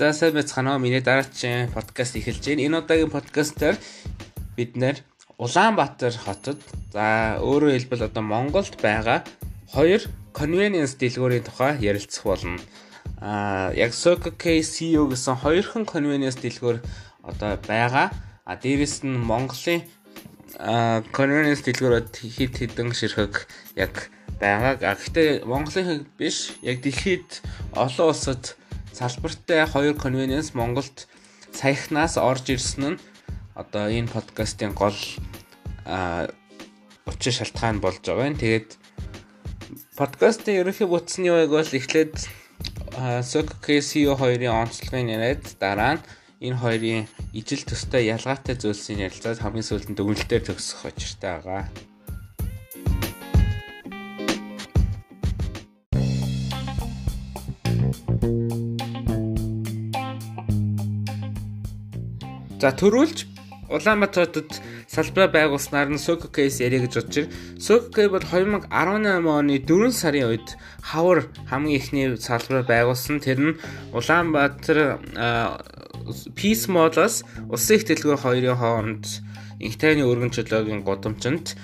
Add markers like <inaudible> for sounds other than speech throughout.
За сайн байцгаана уу? Миний дараагийн подкаст эхэлж байна. Энэ удаагийн подкастаар бид нэр Улаанбаатар хотод за өөрөөр хэлбэл одоо Монголд байгаа хоёр convenience дэлгүүрийн тухай ярилцах болно. Аа яг K CEO гэсэн хоёрхан convenience дэлгүүр одоо байгаа. А дээрэс нь Монголын convenience дэлгүүрүүд хэд хэдэн ширхэг яг байгаа. Гэхдээ Монголын биш яг дэлхийд олон улсад салбартай хоёр convenience Монголд саяхнаас орж ирсэн нь одоо энэ подкастын гол учир шалтгаан болж байгаа юм. Тэгээд подкастын ерөнхий бүтцний байг бол эхлээд SOCKCO хоёрын онцлогын яриад дараа нь энэ хоёрын ижил төстэй ялгаатай зүйлсийн ярилцаад хамгийн сүүлд нь дүгнэлтээр төгсөх очиртай байгаа. За төрүүлж Улаанбаатарт салбараа байгуулснаар нь Soko case яриа гэж бодож байна. Soko case бол 2018 оны 4 сарын үед хавар хамгийн ихний салбараа байгуулсан. Тэр нь Улаанбаатар Peace Models улсын их дэлгүүр хоёрын хооронд инхтайны өргөн чөлөөгийн гудамжинд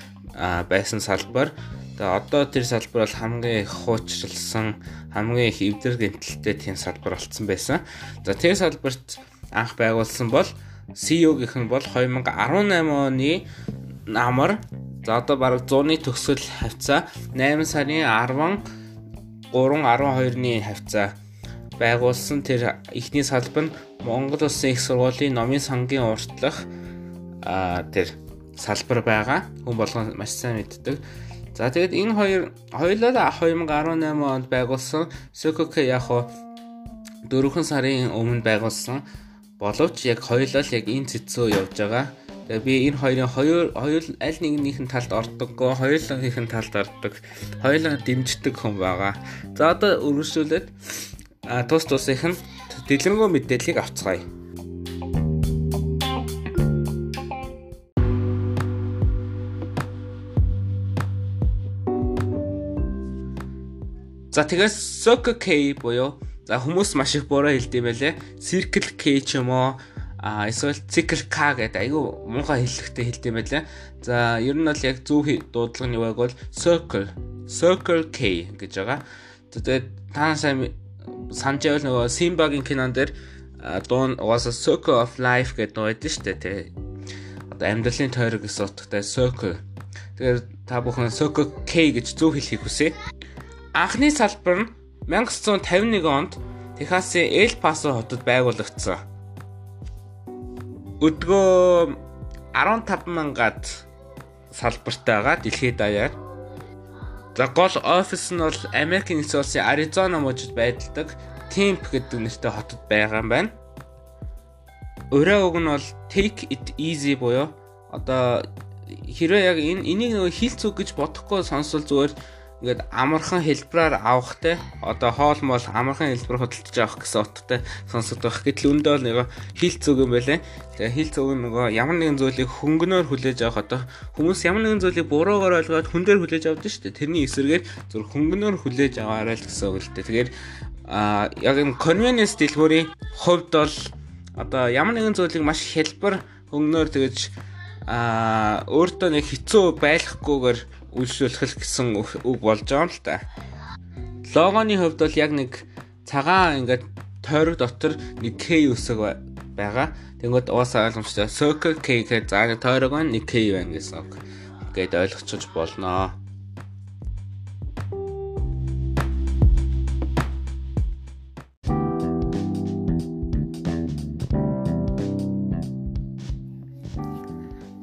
байсан салбар. Тэгээ одоо тэр салбар бол хамгийн их хуучралсан, хамгийн их эвдэр гэмтэлтэй тийм салбар болсон байсан. За тэр салбарт анх байгуулсан бол CEO-гийнх нь бол 2018 оны намар за одоо бараг 100-ны төгсгөл хавцаа 8 сарын 10 3-12-ны хавцаа байгуулсан тэр ихний салбар нь Монгол Улсын их сургуулийн номын сангийн уртлах тэр салбар байгаа. Хүн болгон маш сайн мэддэг. За тэгэд энэ хоёр хоёулаа 2018 онд байгуулсан Sokok яг 4 сарын өмнө байгуулсан Боловч яг хоёулаа л яг энэ цэцөө явж байгаа. Тэгээ би энэ хоёрын хоёр хоёр аль нэгнийх нь талд ордоггүй, хоёулынх нь талд ордог. Хоёулаа дэмждэг хүн байгаа. За одоо үргэлжлүүлээд а тус тусынх нь дэлгэрэнгүй мэдээллийг авцгаая. За тэгээс Soko K буюу За хүмүүс маш их буруу хэлдэм байлээ. Circle K ч юм уу а эсвэл Circle K гэдэг айгүй муухай хэллэгтэй хэлдэм байлээ. За ер нь бол яг зөв дуудлагын яг бол Circle Circle K гэж байгаа. Тэгээд та сайн санаж байвал нөгөө Simba-гийн кинон дээр дуун угаасаа Circle of Life гэдэг нөө байдсан шүү дээ тий. Одоо амьдралын тойрог гэсэн утгатай Circle. Тэгэхээр та бүхэн Circle K гэж зөв хэлхийг хүсье. Анхны салбар нь 1951 онд Техасын Эл Пасо хотод байгуулагдсан. Өдгөө 15 мянгаад салбартай байгаа дэлхийд даяар. За гол офис нь бол Америк нэгдсэн улсын Аризона мужид байдалдаг Temp гэдэг нэртэй хотод байгаа юм байна. Өрөө уг нь бол take it easy буюу одоо хэрвээ яг энэ энийг нөгөө хил зүг гэж бодохгүй сонсвол зүгээр ингээд амархан хэлбраар авахтай одоо хоол мол амархан хэлбэр хөдөлж авах гэсэн утгатай сонсогдох байх. Гэтэл өндөө бол нэг хил зүг юм байлаа. Тэгээ хил зүг нь нөгөө ямар нэгэн зүйлийг хөнгөнөөр хүлээж авах одоо хүмүүс ямар нэгэн зүйлийг буруугаар ойлгоод хүн дээр хүлээж авдаг шүү дээ. Тэрний эсрэгээр зүр хөнгөнөөр хүлээж аваарай л гэсэн үг л дээ. Тэгэхээр а яг энэ convenience дэлгүүрийн хувьд бол одоо ямар нэгэн зүйлийг маш хэлбэр хөнгөнөөр тэгэж а өөртөө нэг хэцүү байлахгүйгээр үйлчлүүлэх гэсэн үг болж байгаа юм л та. Логоны хувьд бол яг нэг цагаан ингээд тойрог дотор нэг K үсэг байгаа. Тэнгүүд уусаа ойлгомжтой. Circle K гэж заа тойрог нь нэг K байна гэсэн үг. Гэт ойлгочих болноо.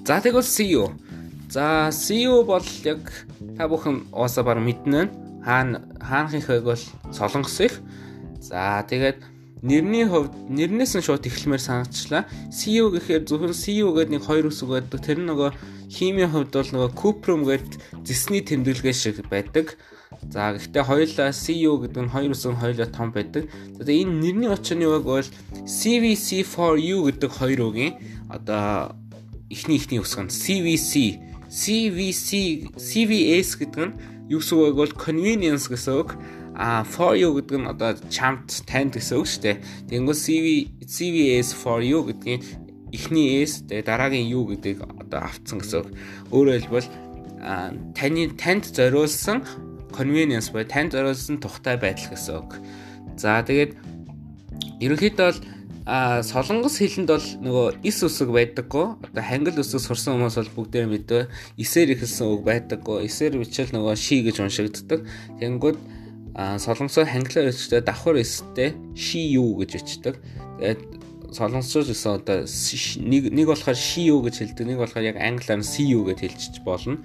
За тэгвэл CEO За CEO бол яг та бүхэн уусаа баг мэднэ. Хаана хаанхынхайг бол Солонгос их. За тэгээд нэрний хувьд нэрнээс нь шууд эхлэмээр санагчлаа. CEO гэхээр зөвхөн CEO гэдэг нэг хоёр үсэг байдаг. Тэр нь нөгөө химийн хувьд бол нөгөө Cuprum гэдэг зэсний тэмдэглэгээ шиг байдаг. За гэхдээ хоёулаа CEO гэдэг нь хоёр үсэг хоёулаа том байдаг. Тэгээд энэ нэрний очирны үг бол CVC4U гэдэг хоёр үгийн одоо эхний эхний үсэг нь CVC CVC CVS гэдэг нь юу гэсэн үг бол convenience гэсэн үг. А for you гэдэг нь одоо чамд танд гэсэн үг шүү дээ. Тэнгүү CV CVS for you гэдгийг эхний S тэгээ дараагийн U гэдэг одоо авцсан гэсэн үг. Өөрөөр хэлбэл таны танд зориулсан convenience буюу танд зориулсан тухтай байдал гэсэн үг. За тэгээд ерөнхийдөө бол а солонгос хэлэнд бол нөгөө ис үсэг байдаггүй. Одоо хангил үсэг сурсан хүмүүс бол бүгдээ мэдвэ. Исээр ихэлсэн үг байдаггүй. Исээр бичэл нөгөө ши гэж уншигддаг. Тэнгүүд а солонгосоор ханглаар бичдэг давхар эстэй ши юу гэж бичдэг. Тэгээд солонгосчууд гэсэн одоо нэг нэг болохоор юу гэж хэлдэг. Нэг болохоор яг англиар нь юу гэж хэлчих болно.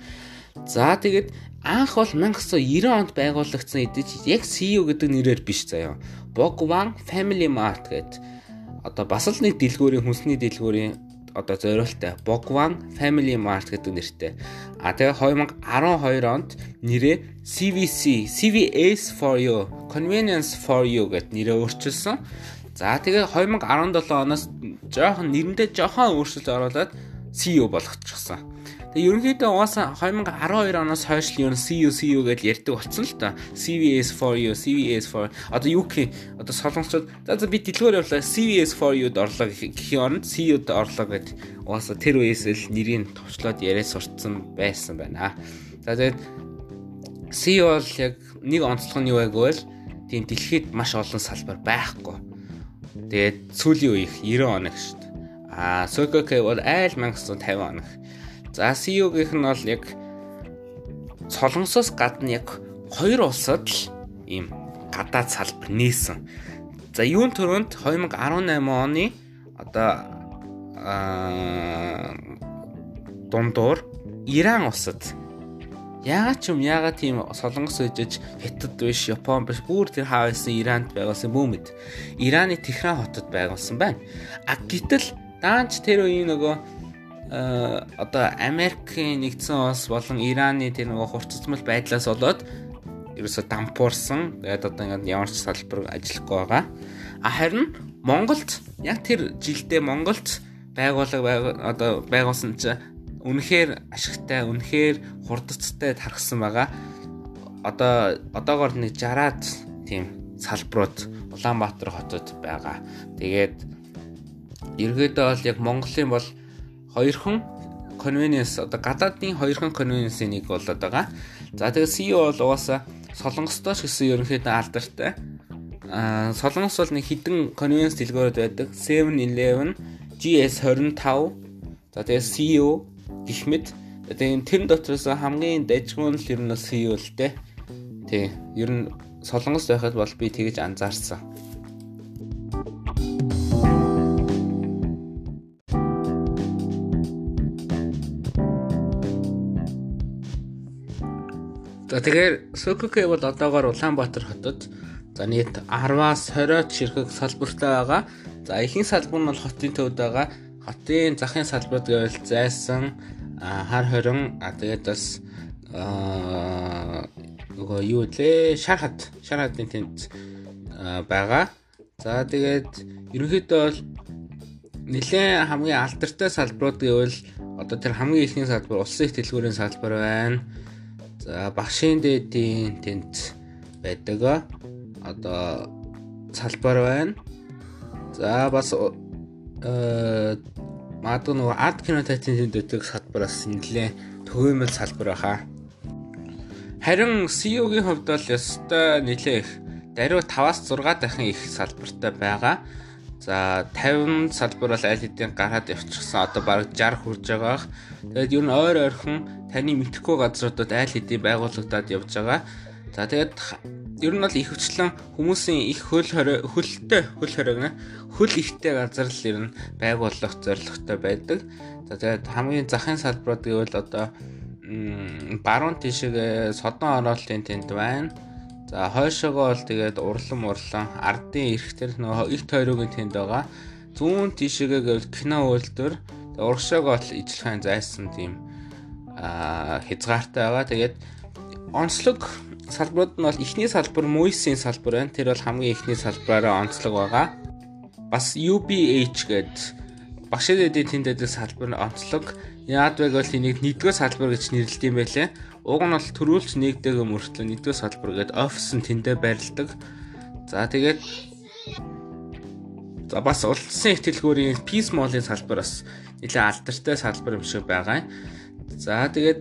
За тэгээд анх бол 1990 онд байгуулагдсан эдэж яг CU гэдэг нэрээр биш заяа. Bogwan Family Mart гэдэг одоо бас л нэг дэлгүүрийн хүнсний дэлгүүрийн одоо зориултаа Bogwan Family Mart гэдэг нэртэй. А тэгээ 2012 онд нэрээ CVC CVS for you Convenience for you гэд нэрээ өөрчилсөн. За тэгээ 2017 оноос жоохон нэрэндээ жоохон өөрчлөлт оруулаад CEO болгочихсон. Тэгээ ерөнхийдөө угаасаа 2012 оноос хойш л ер нь CU CU гэж ярьдаг болсон л та. CVS for you, CVS for одоо UK одоо солонгосчууд за за би дэлгүүр явлаа CVS for you-д орлоо гэхийн оронд CU-д орлоо гэд угаасаа тэр үеэс л нэрийг товчлоод яриа сурцсан байсан байна. За тэгээд CU бол яг нэг онцлог нь юу байгвал тийм дэлхийд маш олон салбар байхгүй. Тэгээд сүүлийн үеих 90 оног шүү дээ. А Sokok бол айл 1950 оног. За CU-гийнх нь бол яг Солонгосоос гадна яг хоёр улсад л ийм гадаад салбар нээсэн. За юун төрөнд 2018 оны одоо аа дундуур Иран улсад яагаад ч юм яагаад тийм солонгос үжиж хятад биш Япон биш бүр тэр хаасан Иранд байгуулсан бүүмэд Ираны Техран хотод байгуулсан байна. А гэтэл даанч тэр үеийн нөгөө одоо Америкийн нэгдсэн улс болон Ираны тэр нөгөө хурццмал байдлаас болоод ерөөсө дампуурсан. Тэгээд одоо ингээд ямар ч салбар ажиллахгүй байгаа. А харин Монголд яг тэр жилдээ Монголд байгууллага одоо байгуулсан чинь үнэхээр ашигтай, үнэхээр хурдцтай тархсан байгаа. Одоо одоогоор нэг 60-аад тийм салбарууд Улаанбаатар хотод байгаа. Тэгээд ерөөдөө бол яг Монголын бол хоёрхан convenience одоо гадаадын хоёрхан convenience-ийн нэг болоод байгаа. За тэгээ CEO бол угаасаа солонгостой ч гэсэн ерөнхийдөө алдартай. Аа солонгос бол нэг хідэн convenience дэлгүүрүүд байдаг. 7-Eleven, GS25. За тэгээ CEO гэх мэт тэгээ тэр дотроос хамгийн дайжгүй нь л ер нь CEO л дээ. Тий. Ер нь солонгос байхад бол би тэгэж анзаарсан. За тэгэхээр Сококэ бол одоогоор Улаанбаатар хотод за нийт 10-аас 20-д ширхэг салбартай байгаа. За ихэнх салбар нь бол хотын төвд байгаа. Хотын захын салбарт гэвэл зайсан, хар хорин, а тэгээд бас нөгөө юу лээ шар хад шар хадны тэнд байгаа. За тэгээд ерөнхийдөө бол нэлээд хамгийн алдартай салбарууд гэвэл одоо тэр хамгийн ихний салбар улсын их дэлгүүрийн салбар байна. За багшийн дээдийн тэнд байдаг одоо салбар байна. За бас э магадгүй нөгөө арт кино театрын тэнд байдаг салбараас нэлээ төвөөмөл салбар баха. Харин CEO-гийн хувьд бол ёстой нэлээ их даруй 5-аас 6 дахин их салбартай байгаа. За 50 салбар бол аль хэдийн гараад явчихсан. Одоо бараг 60 хүрж байгаах. Тэгээд ер нь ойр ойрхон таны мэдхгүй газруудад айл хэдийн байгуулагдаад явж байгаа. За тэгээд ер нь бол их хвчлэн хүмүүсийн их хөл хөлтэй хөл хоригна хөл ихтэй газар л ер нь байгуулах зорилготой байдаг. За тэгээд хамгийн захын салбарууд гэвэл одоо баруун тишээ содон ороолтын тэнд байна. За хойшоогоо бол тэгээд урлан урлан ардын эрх төр нөгөө их тойрогийн тэнд байгаа. Зүүн тишээгээ гэвэл кино үйлдвэр урагшаага бол ижлэхэн зайсан тийм хязгаартай байгаа. Тэгээд онцлог салбарууд нь бол эхний салбар Moise-ийн салбар байна. Тэр бол хамгийн эхний салбараараа онцлог байгаа. Бас UBH гээд багш эдийн тэнд дээр салбар нь онцлог Яад вэ гэвэл энийг нэгдүгээр салбар гэж нэрлэдэг юм байлээ. Уг нь бол төрүүлж нэгдэг мөртлөө нэгдүгээр салбар гэдэг офис нь тэндээ байрладаг. За тэгээд За бас улсын их дэлгүүрийн Peace Mall-ын салбар бас нэлээд алдартай салбар юм шиг байгаа. За тэгээд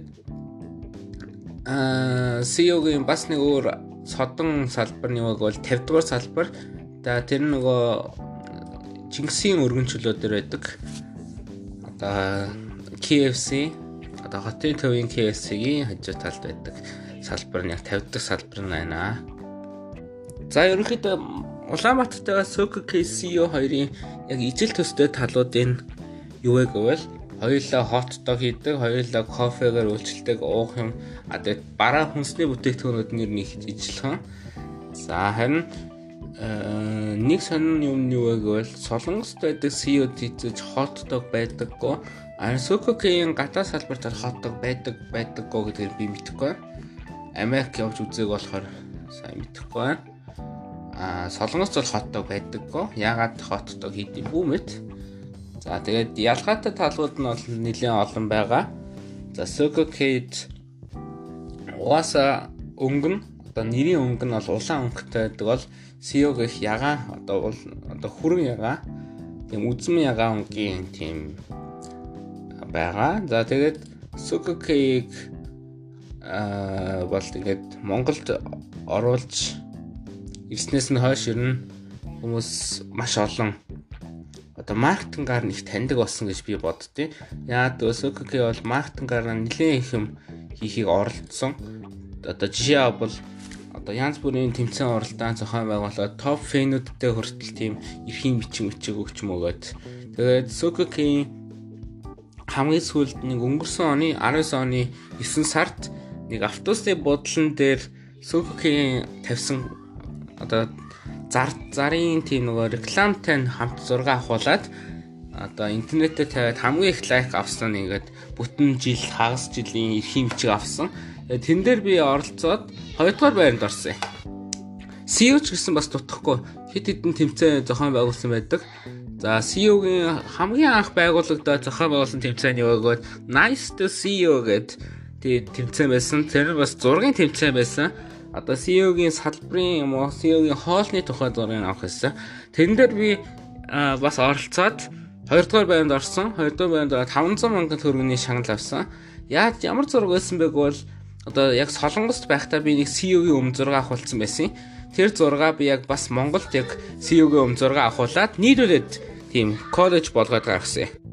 аа CEO-гийн бас нэг өөр содон салбар нэг бол 50 дугаар салбар. За тэр нөгөө Чингисийн өргөнчлөө дээр байдаг. Одоо KFC одоо хотын төвийн KFC-гийн хажуу талд байдаг салбар нь яг 50 дахь салбар нь байна. За ерөнхийдөө Улаанбаатартайгаа Soka KCO хоёрын яг ижил төстэй талуудын юу вэ гэвэл хоёулаа hot dog хийдэг, хоёулаа кофегаар үйлчилдэг уух юм. А тэгээд бараа хүнсний бүтээгдэхүүнүүд нэр нэг ижилхэн. За харин э, нэг сонин юм юу вэ гэвэл Солонгост байдаг CEO тийзэж hot dog байдаггүй. K-ийн гадаа салбарт hot dog байдаг байдаггүй гэдгийг би мэдэхгүй. Америк явж үзег болохоор сайн мэдэхгүй а солонгоц бол хотдог байдаггүй. Ягаад хотдог хийдэм бүү мэд. За тэгээд ялгаатай талууд нь бол нэлээд олон байгаа. За Soko Kate угаасаа өнгөн одоо нэрийн өнгө нь бол улаан өнгөтэй байдаг бол CEO гэх ягаан одоо одоо хүрэн ягаан тийм үзмэн ягаан өнгийн тийм байгаа. За тэгээд Soko Cake аа бол тэгээд Монголд оруулж Ирснээс нь хойш ер нь хүмүүс маш олон одоо маркетингаар нэг таньдаг болсон гэж би боддتي. Яагаад Osokk бол маркетингаар нэлээд их юм хийхийг оролцсон. Одоо жишээ авбал одоо янз бүрийн тэмцээн оролдоон зохион байгуулаад топ фэнүүдтэй хүртэл тийм эрхийн бичиг мичиг өгч мөгөөд тэгээд Sokk-ийн хамгийн сүүлд нэг өнгөрсөн оны 19 оны 9 сард нэг автобусны бодлон дээр Sokk-ийн тавьсан одоо зар зарын тийм нөгөө рекламтай хамт зураг авахуулаад одоо интернетээр тавиад хамгийн их лайк авсан нь ингээд бүтэн жил хагас жилийн эрхийн бичиг авсан. Тэн дээр би оролцоод хоёрдугаар байранд орсон юм. CEO ч гэсэн бас дутхгүй хэд хэдэн тэмцээн зохион байгуулсан байдаг. За CEO-гийн хамгийн анх байгуулагдаад зохион байгуулсан тэмцээн юу гэвэл Nice to CEO гэдэг тэмцээн байсан. Тэр нь бас зургийн тэмцээн байсан одоо CEO-гийн салбарын юм уу CEO-гийн хоолны тухай зургийг авах гэсэн. Тэрэн дээр би бас оролцоод 2 дугаар байранд орсон. 2 дугаар байранд 500 мянган төгрөгийн шагнал авсан. Яаж ямар зураг байсан бэ гэвэл одоо яг Солонгост байхдаа би нэг CEO-гийн өм зураг авахулсан байсан. Тэр зураг би яг бас Монголд яг CEO-гийн өм зураг авахуулаад нийлүүлээд тийм коллеж болгоод гаргасан юм.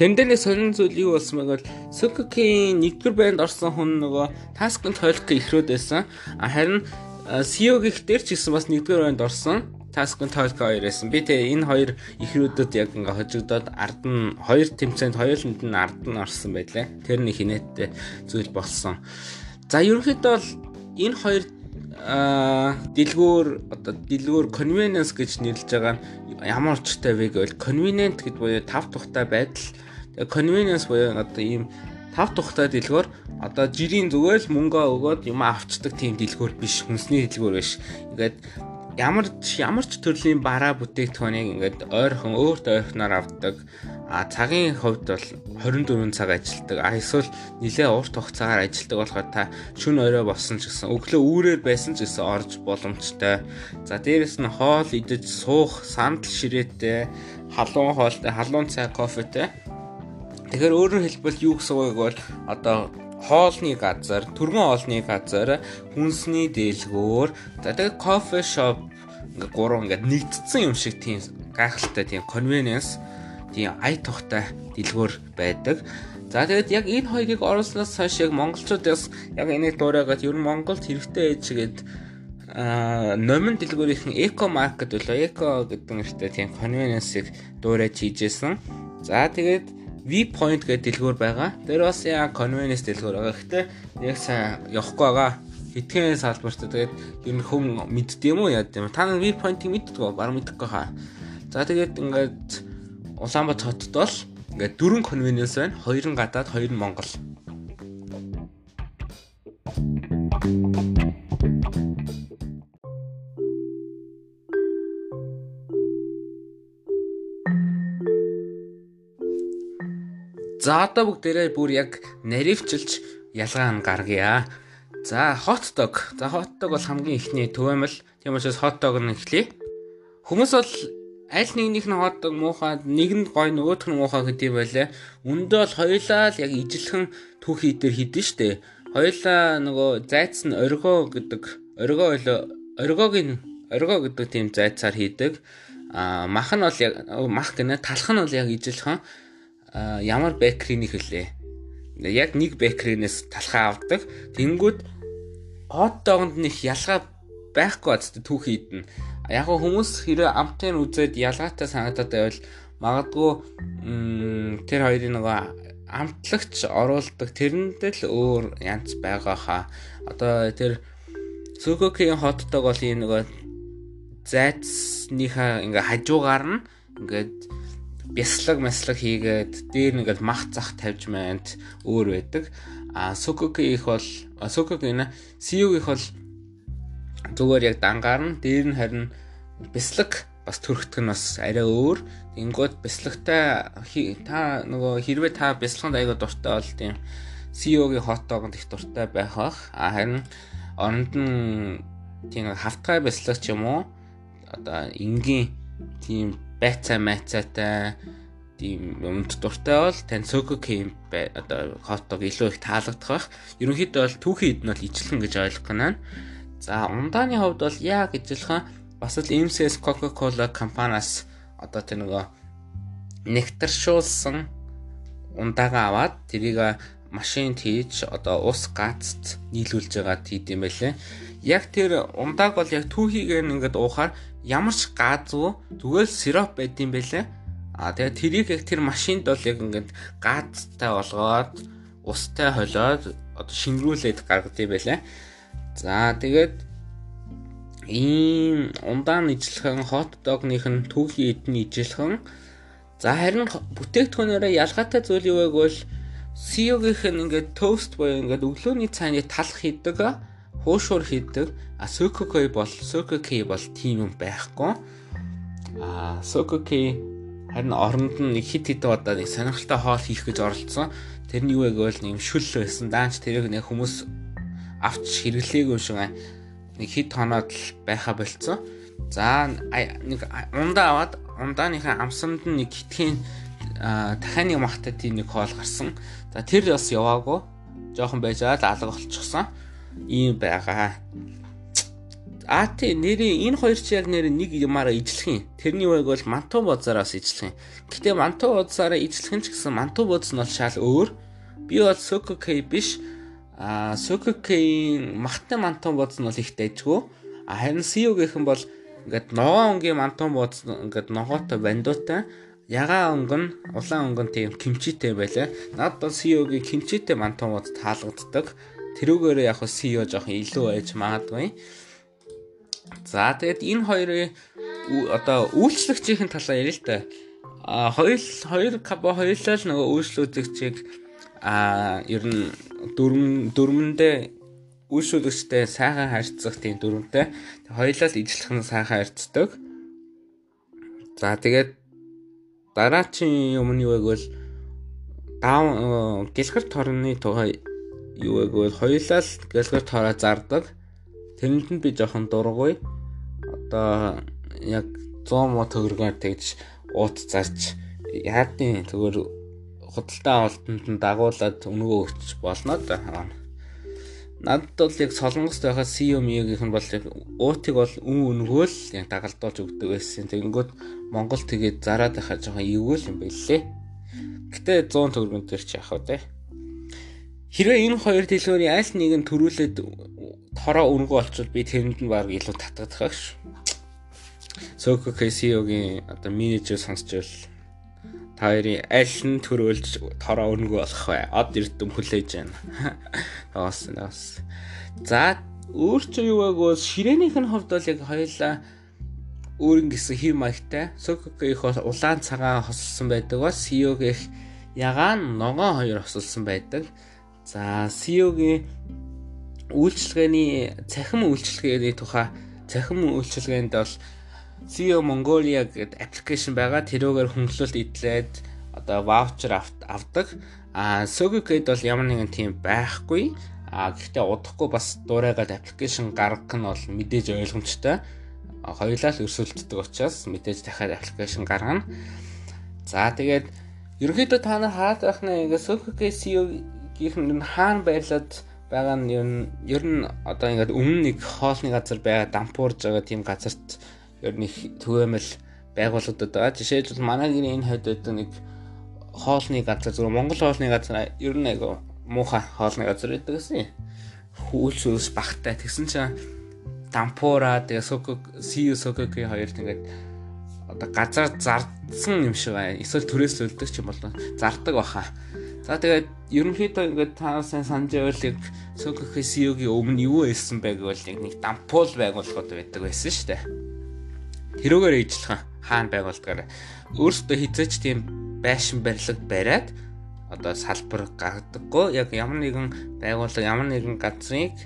Тэн дээр нэг сонин зүйл юу болсон бэ гэвэл Suzuki-ийн нэгдүгээр байнд орсон хүн нөгөө Task-ын тойлох ихрөөд байсан. Харин CEO гих дээр ч гэсэн бас нэгдүгээр байнд орсон. Task-ын тойлох хоёр байсан. Би тэгээ энэ хоёр ихрүүдэд яг ингээ хожигдоод ард нь хоёр тэмцээнд хоёуланд нь ард нь орсон байлаа. Тэр нэг хинэттэй зүйл болсон. За ерөнхийдөө бол энэ хоёр дэлгүүр одоо дэлгүүр convenience гэж нэрлэж байгаа нь ямар учиртай вэ гэвэл convenient гэдэг буюу тав тухтай байдал convenience буюу одоо ийм тав тухтай дэлгүүр одоо жирийн зүгээр л мөнгө өгөөд юм авчдаг тийм дэлгүүр биш хүнсний дэлгүүр биш. Ингээд ямар ямар ч төрлийн бараа бүтээгдэхүүнийг ингээд ойрхон өөрт ойрхоноор авдаг. А цагийн хувьд бол 24 цаг ажилладаг. А эсвэл нэлээ урт хугацаагаар ажилладаг болохоор та шүн орой болсон ч гэсэн өглөө үүрээр байсан ч гэсэн орж боломжтой. За дээрэс нь хоол идэж суух, сандал ширээтэй, халуун хоолтой, халуун цай, кофетэй Тэгэхээр өөрөөр хэлбэл юу гэсэн үг бол одоо хоолны газар, түргэн хоолны газар, хүнсний дэлгүүр, за тэгээд кофе шоп гурван ингээ нэгдсэн юм шиг тийм гайхалтай тийм convenience тийм ая тухтай дэлгүүр байдаг. За тэгээд яг энэ хоёрыг оруулснаас хойш яг монголчуудаас яг энийг дуурайгаад ер нь Монголд хэрэгтэй ээж гээд а номин дэлгүүрийнхэн эко маркет болоо эко гэдэг нэртэй тийм convenience-ыг дуурайж хийжсэн. За тэгээд V-point гэдэг дэлгүүр байгаа. Тэр бас яа convenience дэлгүүр байгаа. Гэхдээ яг сайн явахгүй байгаа. Хитгэн салбарт тэгээд ер нь хүм мэддэг юм уу яа гэм. Та нар V-point-ийг мэддэг үү? Бараг мэддэггүй хаа. За тэгээд ингээд Улаанбаатар хотод бол ингээд дөрвөн convenience байна. Хоёр нь гадаад, хоёр нь Монгол. За одоо бүгдээрээ бүр яг наривчилж ялгаа нь гаргая. За hot dog. За hot dog бол хамгийн ихний төвөмөл. Тийм учраас hot dog нь эхлэе. Хүмүүс бол аль нэгнийх нь hot dog муухай, нэг нь гой нөгөөх нь муухай гэдэг байлаа. Үндэ бол хоёулаа л яг ижилхэн түүхий дээр хідэн штэ. Хоёулаа нөгөө зайц нь оргоо гэдэг оргоо ойлоо оргоогийн оргоо гэдэг тийм зайцаар хийдэг. А мах нь бол яг мах гэнэ талх нь бол яг ижилхэн ямар бэкрийн хэлээ. Яг нэг бэкринээс талхаа авдаг. Тэнгүүд хот догонд нэг ялгаа байхгүй бац түүх хийдэн. Яг хүмүүс хэрэг амтын үзээд ялгаатай санагдаад байвал магадгүй тэр хоёрын нөгөө амтлагч оруулдаг тэрэндээ л өөр янз байгаа хаа. Одоо тэр Сукокийн хотдог бол энэ нөгөө зайцныхаа ингээ хажуугаар нь ингээд бяслаг маслаг хийгээд дээр нэгээл мах зах тавьж мэнд өөр байдаг. А Сукуки их бол Сукуки нэ Сиюг их бол зүгээр яг дангаар нь дээр нь харин бяслаг бас төрхтг нь бас арай өөр. Тэнгүүд бяслагтай та нөгөө хэрвээ та бяслаганд аяга дуртай бол тийм CEO-гийн хот догонд их дуртай байх бах. А харин оронд нь тийм хавтгай бяслаг ч юм уу одоо энгийн тийм байцаа майцаатай тийм юмд дуртай бол тань Соко Кемп одоо хотог илүү их таалагдах байх. Ерөнхийдөө бол түүхийн хэд нь бол ижилхэн гэж ойлгох гэнэ. За ундааны хувьд бол яг ижилхэн бас л MCS Coca-Cola компаниас одоо тэр нөгөө нектаршуулсан ундаагаа аваад тэрийг машинд хийж одоо ус гацд нийлүүлж байгаа тийд юм байлээ. Яг тэр ундааг бол яг түүхийг ингээд уухаар ямар ч газгүй зүгээр сироп байдсан байлээ. А тэгээ тэрийг яг тэр машинд бол яг ингээд газтай болгоод устай холиод одоо шингрүүлээд гаргадсан байлаа. За тэгээд ийм ундаан ижлэхэн хот догных нь түүхийн эдний ижлэхэн за харин бүтээгдэхүүнээрээ ялгаатай зүйл юу вэ гэвэл CEO-гийнх нь ингээд тост буюу ингээд өглөөний цайны талх хийдэг хуушуур хийдэг. А Sokokei бол Sokokei бол тийм юм байхгүй. А Sokokei харин оронд нь нэг хит хит удаа нэг сонирхолтой хоол хийх гэж оролцсон. Тэрний юу гэвэл нэг шүл байсан. Даанч тэрийг нэг хүмүүс авч хэрэглээгүй шиг нэг хит хоноод л байха болцсон. За нэг ундаа аваад ундааныхаа амсанд нь нэг хитгэн дахианы махтай тийм нэг хоол гарсан. За тэр бас яваагүй. Жохон байжгаад алга болчихсон ийм байгаа. А тий нэрийн энэ хоёр чи яг нэр нэг юмараа ижлэх юм. Тэрний үг бол манту бодсараас ижлэх юм. Гэтэ манту бодсараа ижлэх нь ч гэсэн манту бодс нь бол шал өөр. Би бол Sokokei биш. А Sokokei махтай манту бодс нь бол их дайжгүй. А харин Sio гэх юм бол ингээд ногоон өнгийн манту бодс ингээд ногоотой бандуутай Ягаа өнгөн, улаан өнгөн тийм кимчитэй байлаа. Надад Sio-гийн кимчитэй манту бод таалагддаг. Тэрүүгээр яг хөө CEO жоохон илүү байж магадгүй. За тэгээд энэ хоёрын одоо үйлчлэгчийн талаа ярил л да. А хоёр хоёр кабо хоёулаа л нөгөө үйлчлүүлэгчийг а ер нь дөрмөн дөрмөндөө үйлчлүүлэгчтэй сайхан харьцах тийм дөрмөнтэй. Хоёулаа л ижлэх нь сайхан харьцдаг. За тэгээд дараачийн юм нь юу вэ гэвэл даав гэлгэр торны тухай юу гэвэл хоёулаа л гэлгэр тоороо зардаг. Тэрэнд нь би жоохон дургуй. Одоо яг 100 мо төгрөгөөр тэгж уут зарч яадын зүгээр худалдаа авалтанд нь дагуулад өнгөө өгч болно да. Надад бол яг солонгост байхад мигийн нь бол яг уутыг бол үн өнгөө л яг дагалдуулж өгдөг байсан. Тэгэнгүүт Монгол тэгээд зараад байхад жоохон эвгүй юм байлээ. Гэтэ 100 төгрөгөн төр чи яах вэ? Хэрвээ энэ хоёр дэлгүүрийн аль нэг нь төрүүлээд тороо өнгө болчихвол би тэрэнд нь баг илүү татгадах ш. Соко Кэсиогийн одоо менежер сонсчвал та хоёрын аль нь төрүүлж тороо өнгө болох вэ? Од эрдэм хүлээж байна. <laughs> Тоос тоос. За өөрчөө юу байггүй ширээнийх нь хувьд бол яг хоёлаа өөрийн гэсэн хев маягтай Сококо их улаан цагаан хосолсон байдаг ба Сиог их ягаан ногоон хоёр хосолсон байдаг. За CEO-гийн үйлчлэгээний цахим үйлчлэгээний тухай цахим үйлчлэгээнд бол CEO Mongolia гэдэг аппликейшн байгаа. Тэрүүгээр хөнгөлөлт идлээд одоо ваучер авдаг. А Sogokid бол ямар нэгэн тийм байхгүй. А гэхдээ удахгүй бас дуурайгаад аппликейшн гаргах нь бол мэдээж ойлгомжтой. Хоёулаа л өрсөлддөг учраас мэдээж дахиад аппликейшн гаргана. За тэгээд ерөнхийдөө та нар хараад байх нь ингээ Sogokid CEO-гийнх нь хаана байрлаад байгаа нь ер нь ер нь одоо ингээд өмнө нэг хоолны газар байгаа дампуурж байгаа тийм газарт ер нь түгээмэл байгууллагууд байгаа. Жишээлбэл манай гэрийн энэ хойд одоо нэг хоолны газар зөв Монгол хоолны газар ер нь айгу муухай хоолны газар гэдэг гэсэн. Хүүлс ус багтай тэгсэн чинь дампуура тэгээ соко сиу сокогийн хоёрт ингээд одоо газар зардсан юм шиг байна. Эсвэл төрөөс өлдөг ч юм бол зардаг баха. За тэгээд ерөнхийдөө ингээд та сайн санаж байвал яг сокогийн сиугийн өмнө юу хэлсэн байг бол нэг дампуул байгууллагууд байдаг байсан шүү дээ. Тэрүүгээр ижлэх хаана байгуулдгаар өөрсдөө хизээч тийм байшин барилга бариад одоо салбар гаргадаггүй яг ямар нэгэн байгууллага ямар нэгэн газрыг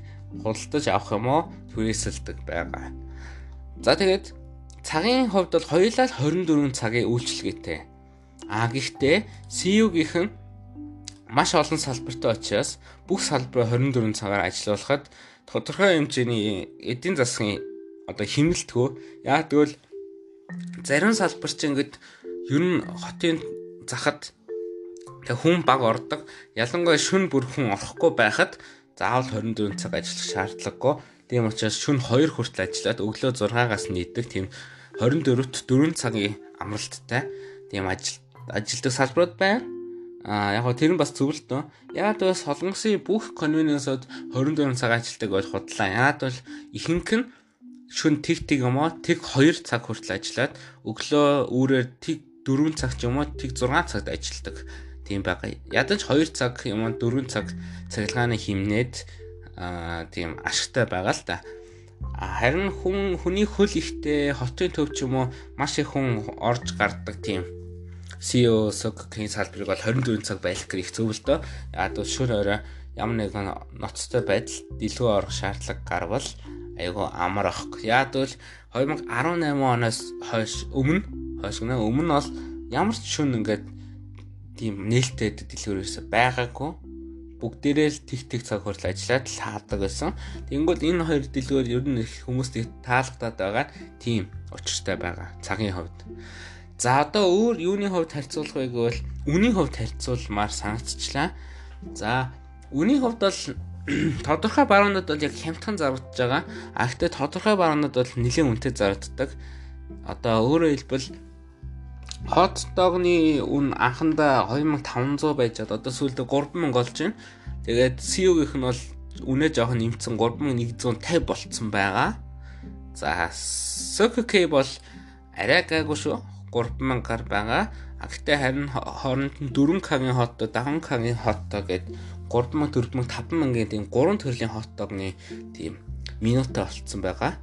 худалдаж авах юм уу түрээсэлдэг байгаа. За тэгээд цагийн хувьд бол хоёулаа 24 цагийн үйлчлэгээтэй. А гэхдээ CU-гийнх нь маш олон салбартай учраас бүх салбараа 24 цагаар ажиллуулахад тодорхой хэмжээний эдийн засгийн одоо хэмнэлтгөө яа тэгвэл зарим салбар чинь ингээд ер нь хотын захад Тэг хүн баг ордог. Ялангуяа шүн бүр хүн орохгүй байхад заавал 24 цаг ажиллах шаардлагагүй. Тийм учраас шүн 2 хүртэл ажиллаад өглөө 6-аас нийтдэг тийм 24-т 4 цагийн амралттай тийм ажил ажилтг салбарууд байна. А яг тэр нь бас зөв л дөө. Яг бол солонгосын бүх конвенсод 24 цаг ажилтдаг бол худлаа. Яг бол ихэнх нь шүн тэг тэг юм уу? Тэг 2 цаг хүртэл ажиллаад өглөө үүрээр тэг 4 цаг ч юм уу? Тэг 6 цагт ажилладаг тийм байгаа. Ядаж 2 цаг юм 4 цаг цахилгааны химнээд аа тийм ашигтай байгаа л да. Харин хүн хүний хөл ихтэй хотын төв ч юм уу? Маш их хүн орж гардаг тийм CEO Sokking салбарыг бол 24 цаг байлгах гэх зөв л доо. Л шүр орой ямар нэгэн ноцтой байдал дэлгүү орох шаардлага гарвал айгу амар ахгүй. Яг л 2018 оноос хойш өмнө хойш гэнэ өмнө бол ямар ч шүн ингээд тийм нээлттэй дэлгүүрээс байгаагүй бүгдээрээ л тэг тэг цаг хүртэл ажиллаад л хаадаг байсан. Тэнгүүд энэ хоёр дэлгүүр ер нь хүмүүст таалагдаад байгаа тийм учиртай байгаа цагийн хувьд. За одоо өөр юуны хувьд харьцуулах вэ гэвэл үнийн хувьд харьцуулмаар санагдчихлаа. За үнийн хувьд бол <clears throat> тодорхой баруунууд бол яг хямдхан зарагдж байгаа. А гэхдээ тодорхой баруунууд бол нэлээд үнэтэй зарагддаг. Одоо өөрөөр хэлбэл Hot dog-ны үн анхандаа 2500 байжгаад одоо сүүлдээ 3000 болж байна. Тэгээд CU-гийнх нь бол үнэ жоохон нэмсэн 3150 болцсон байгаа. За Circle K бол арай гайгүй шүү. 3000-аар байгаа. А гэтээ харин хооронд нь 4K-гийн hot dog, 5K-гийн hot dog гэдэг 3000, 4000, 5000-ийн тийм 3 төрлийн dog-ны тийм минутаа болцсон байгаа.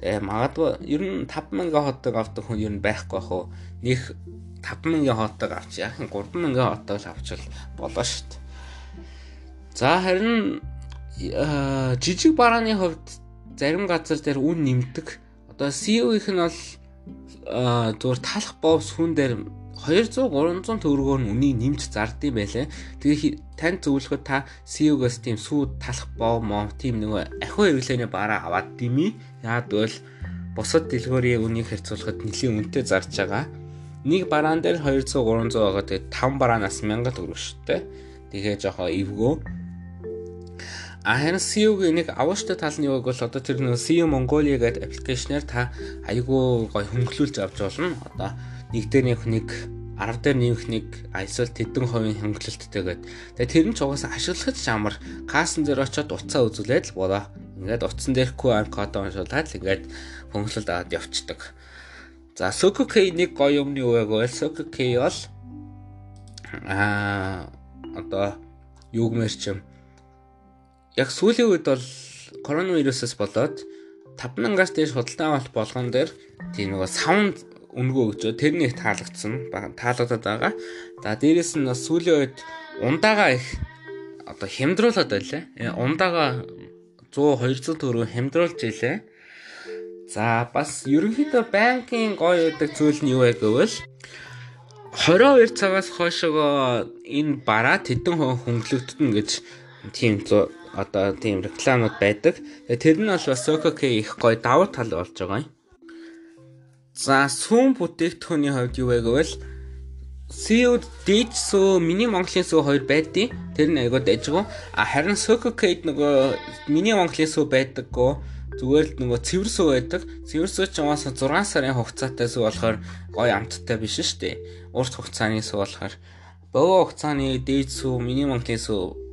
Тэгээ магадгүй ер нь 5000 hot dog авдаг хүн ер нь байхгүй бах уу нэг 5000 хотог авч яахан 3000 хотог л авчвал болоо шүү дээ. За харин жижиг барааны хувьд зарим газар дээр үн нэмдэг. Одоо CEO-ийнх нь бол зүгээр талах бовс хүн дээр 200 300 төгрөгөөр нь үнийг нэмж зардсан байлаа. Тэгээ тань зөвлөхөд та CEO-гоос тийм сүү талах бов моо тийм нэг ахиу хэрэглээний бараа аваад дими. Яад бол бусад дэлгүүрийн үнийг харьцуулахад нэлийн үнэтэй зарж байгаа нэг бараан дээр 200 300 байгаа. Тэгээд 5 бараанаас 1000 төгрөг шттэ. Тэгээ жоохон эвгөө. А харин CU-гийн нэг авууштай тал нь юу гэвэл одоо тэр нэг CU Mongolia гэдэг аппликейшнээр та айгүй гой хөнгөлүүлж авч болно. Одоо нэг дээр нэг нэг 10 дээр нэмэх нэг эсвэл тэдэн хувийн хөнгөлөлттэйгээд. Тэгээ тэр нь ч угаасаа ашиглахад амар каасан дээр очиод утсаа үзүүлээд л болоо. Ингээд утсан дээр QR код уншуулаад л ингээд хөнгөлөлт аваад явцдаг. За Soku K нэг гоё юмны үг байвал Soku K бол аа одоо юу гэмээр чим яг сүүлийн үед бол коронавирусээс болоод 5000-аас дээш худалдан авалт болгон дээр тийм нэг саунд өнгөө өгчөө тэр нэг таалагдсан таалагдаад байгаа. За дээрэс нь бас сүүлийн үед ундаага их одоо хямдруулаад байлаа. Ундаага 100 200 төгрөг хямдруулж илээ. За бас ерөнхийдөө банкын гоё байдаг зүйл нь юу вэ гэвэл 22 цагаас хойшоо энэ бараа тэдэн хөнгөлөгдөн гэж тийм одоо тийм рекламууд байдаг. Тэр нь бол бас Sokok их гоё давуу тал болж байгаа юм. За сүүн бүтээгдэхүүний хувьд юу вэ гэвэл CEO дэж сүү миний Монголын сүү хоёр байдیں۔ Тэр нь айгууд ажиг. А харин Sokok нөгөө миний Монголын сүү байдаггүй зүгээр л нөгөө цэвэр сүү байдаг. Цэвэр сүү чинь угаасаа 6 сарын хугацаатай сүү болохоор гоё амттай биш шүү дээ. Урт хугацааны сүү болохоор богино хугацааны дээд сүү, миний Монголын сүү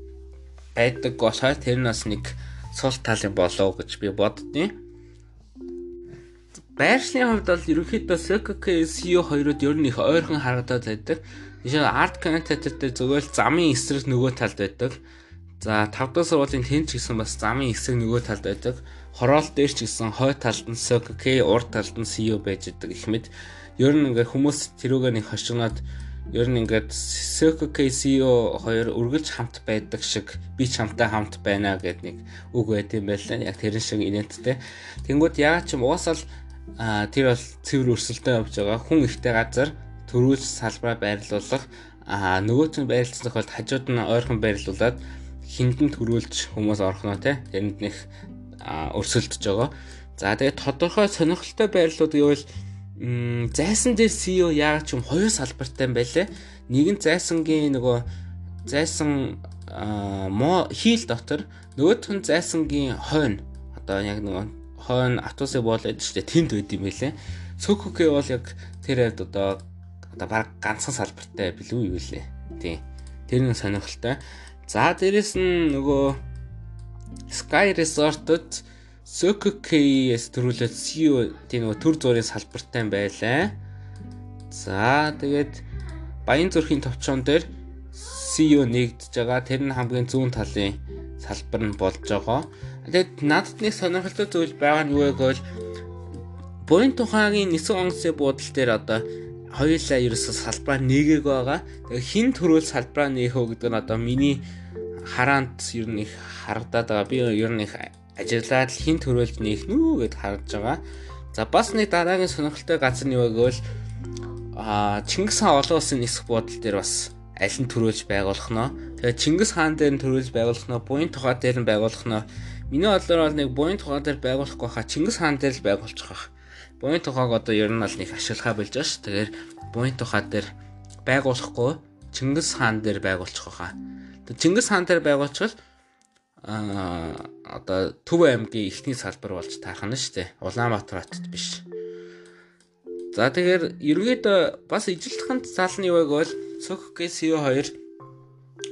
байдаг болохоор тэр нь бас нэг сул тал юм болоо гэж би боддیں۔ Байршлын хувьд бол ерөнхийдөө SKK SEO хоёрод ер нь их ойрхон харагдаад байдаг. Жишээ арт контент дээр зүгээр л замын эсрэг нөгөө талд байдаг. За 5 дахь сургуулийн тэнч гэсэн бас замын эсрэг нөгөө талд байдаг хороол дээр ч гэсэн хой талд нь SOK, урд талд нь CEO байж идэг их мэд. Ер нь ингээ хүмүүс тэрүүгээ нэг хошигноод ер нь ингээд SOK CEO хоёр үргэлж хамт байдаг шиг би ч хамтаа хамт байна гэд нэг үг байт юм байлаа. Яг тэрэн шиг инээдтэй. Тэнгүүд яа ч юм уусаал тэр бол цэвэр өрсөлдөөн явж байгаа. Хүн ихтэй газар төрүүлж салбараа байрлуулах а нөгөөт нь байрлалцсан тохиолдолд хажууд нь ойрхон байрлуулад хиндэн төрүүлж хүмүүс орхоно те тэрэнд нэг өрсөлдөж байгаа. За тэгээд тодорхой сонирхолтой байрлууд гэвэл зайсан дээр CEO яг ч юм хоёр салбартай байлээ. Нэг нь зайсангийн нөгөө зайсан мо хийл дотор нөгөөх нь зайсангийн хойно одоо яг нөгөө хойно автобусын боолоод штэ тэнд байд юм байлээ. Цөкөкэ бол яг тэр яг одоо одоо баг ганцхан салбартай билүү юу вэ? Тийм. Тэр нь сонирхолтой. За дээрэс нь нөгөө Sky Resort-д SOKKS төрүүлээд CEO тийм нөгөө төр зургийн салбартай байлаа. За тэгээд Баян зүрхийн товчон дээр CEO нэгдэж байгаа. Тэр нь хамгийн зүүн талын салбар нь болж байгаа. Тэгээд надад нэг сонирхолтой зүйл байгаа нь юу вэ гэвэл буян тухайгийн нисэх онгоцны буудал дээр одоо хоёулаа ерөөсө салбараа нэгээг байгаа. Тэгээ хин төрөл салбараа нэхөө гэдэг нь одоо миний хараанд ер нь их харагдаад байгаа. Би ер нь их ажиглаад л хин төрөлд нээх нүү гэд харж байгаа. За бас нэг дараагийн сонирхолтой газар нь юу гэвэл аа Чингис хаан олон улсын нисэх бодол дээр бас аль нь төрүүлж байгуулахнаа. Тэгээ Чингис хаан дээр нь төрүүлж байгуулахнаа, буян тухай дээр нь байгуулахнаа. Миний бодлоор бол нэг буян тухай дээр байгуулахгүй хаа Чингис хаан дээр л байгуулчих واخ. Буян тухайг одоо ер нь бол нэг ашиглахаа болж байгаа ш. Тэгэхээр буян тухай дээр байгуулахгүй Чингис хаан дээр байгуулчих واخа. Чингис хаан дээр байгуулчихвал а одоо Төв аймгийн эхний салбар болж таарх нь шүү дээ. Улаанбаатар хотод биш. За тэгэхээр ерөөдөө бас ижилтгэн залны юу гэвэл Цөкгээс CO2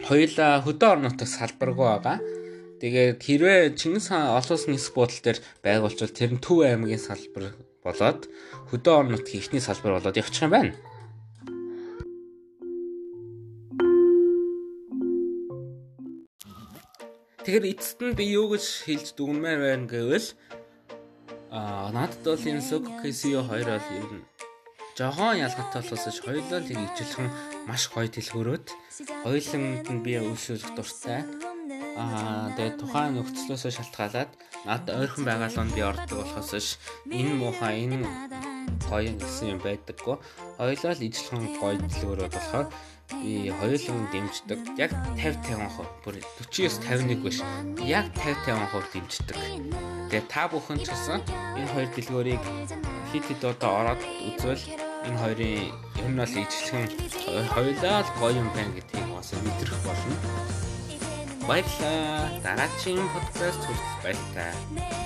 хоёулаа хөдөө орнотог салбаргүй байгаа. Тэгээд хэрвээ Чингис хаан олон улсын нисэх буудал дээр байгуулчвал тэр нь Төв аймгийн салбар болоод хөдөө орнотгийн эхний салбар болоод явчих юм байна. Тэгэхээр эцэст нь би юу гэж хэлж дүгнмээр байна гэвэл аа надад бол энэ Soku Casio 2 бол ер нь жохон ялгаатай болохоос хоёулаа л ижлэхэн маш гоё дэлгүүрөөд хоёуланд нь би үйлшүүлэх дуртай. Аа тэгээ тухайн нөхцлөөсөө шалтгаалаад надад ойрхон байгаал нь би ордог болохоос энэ муухай энэ гоё гэсэн юм байдаггүй. Хоёулаа л ижлэхэн гоё дэлгүүрөөд болохоор би хоёулын дэмждэг. Яг 50 50%. Бүр 49 51 биш. Яг 50 50% дэмждэг. Тэгээ та бүхэн ч гэсэн энэ хоёр дэлгүүрийг хит хит одоо ороод үзвэл энэ хоёрын ер нь бол ижлэхэн хоёулаа л гоё юм байна гэдгийг бас мэдрэх болно. Баярлалаа. Дараагийн подкаст хүртэл баярлалаа.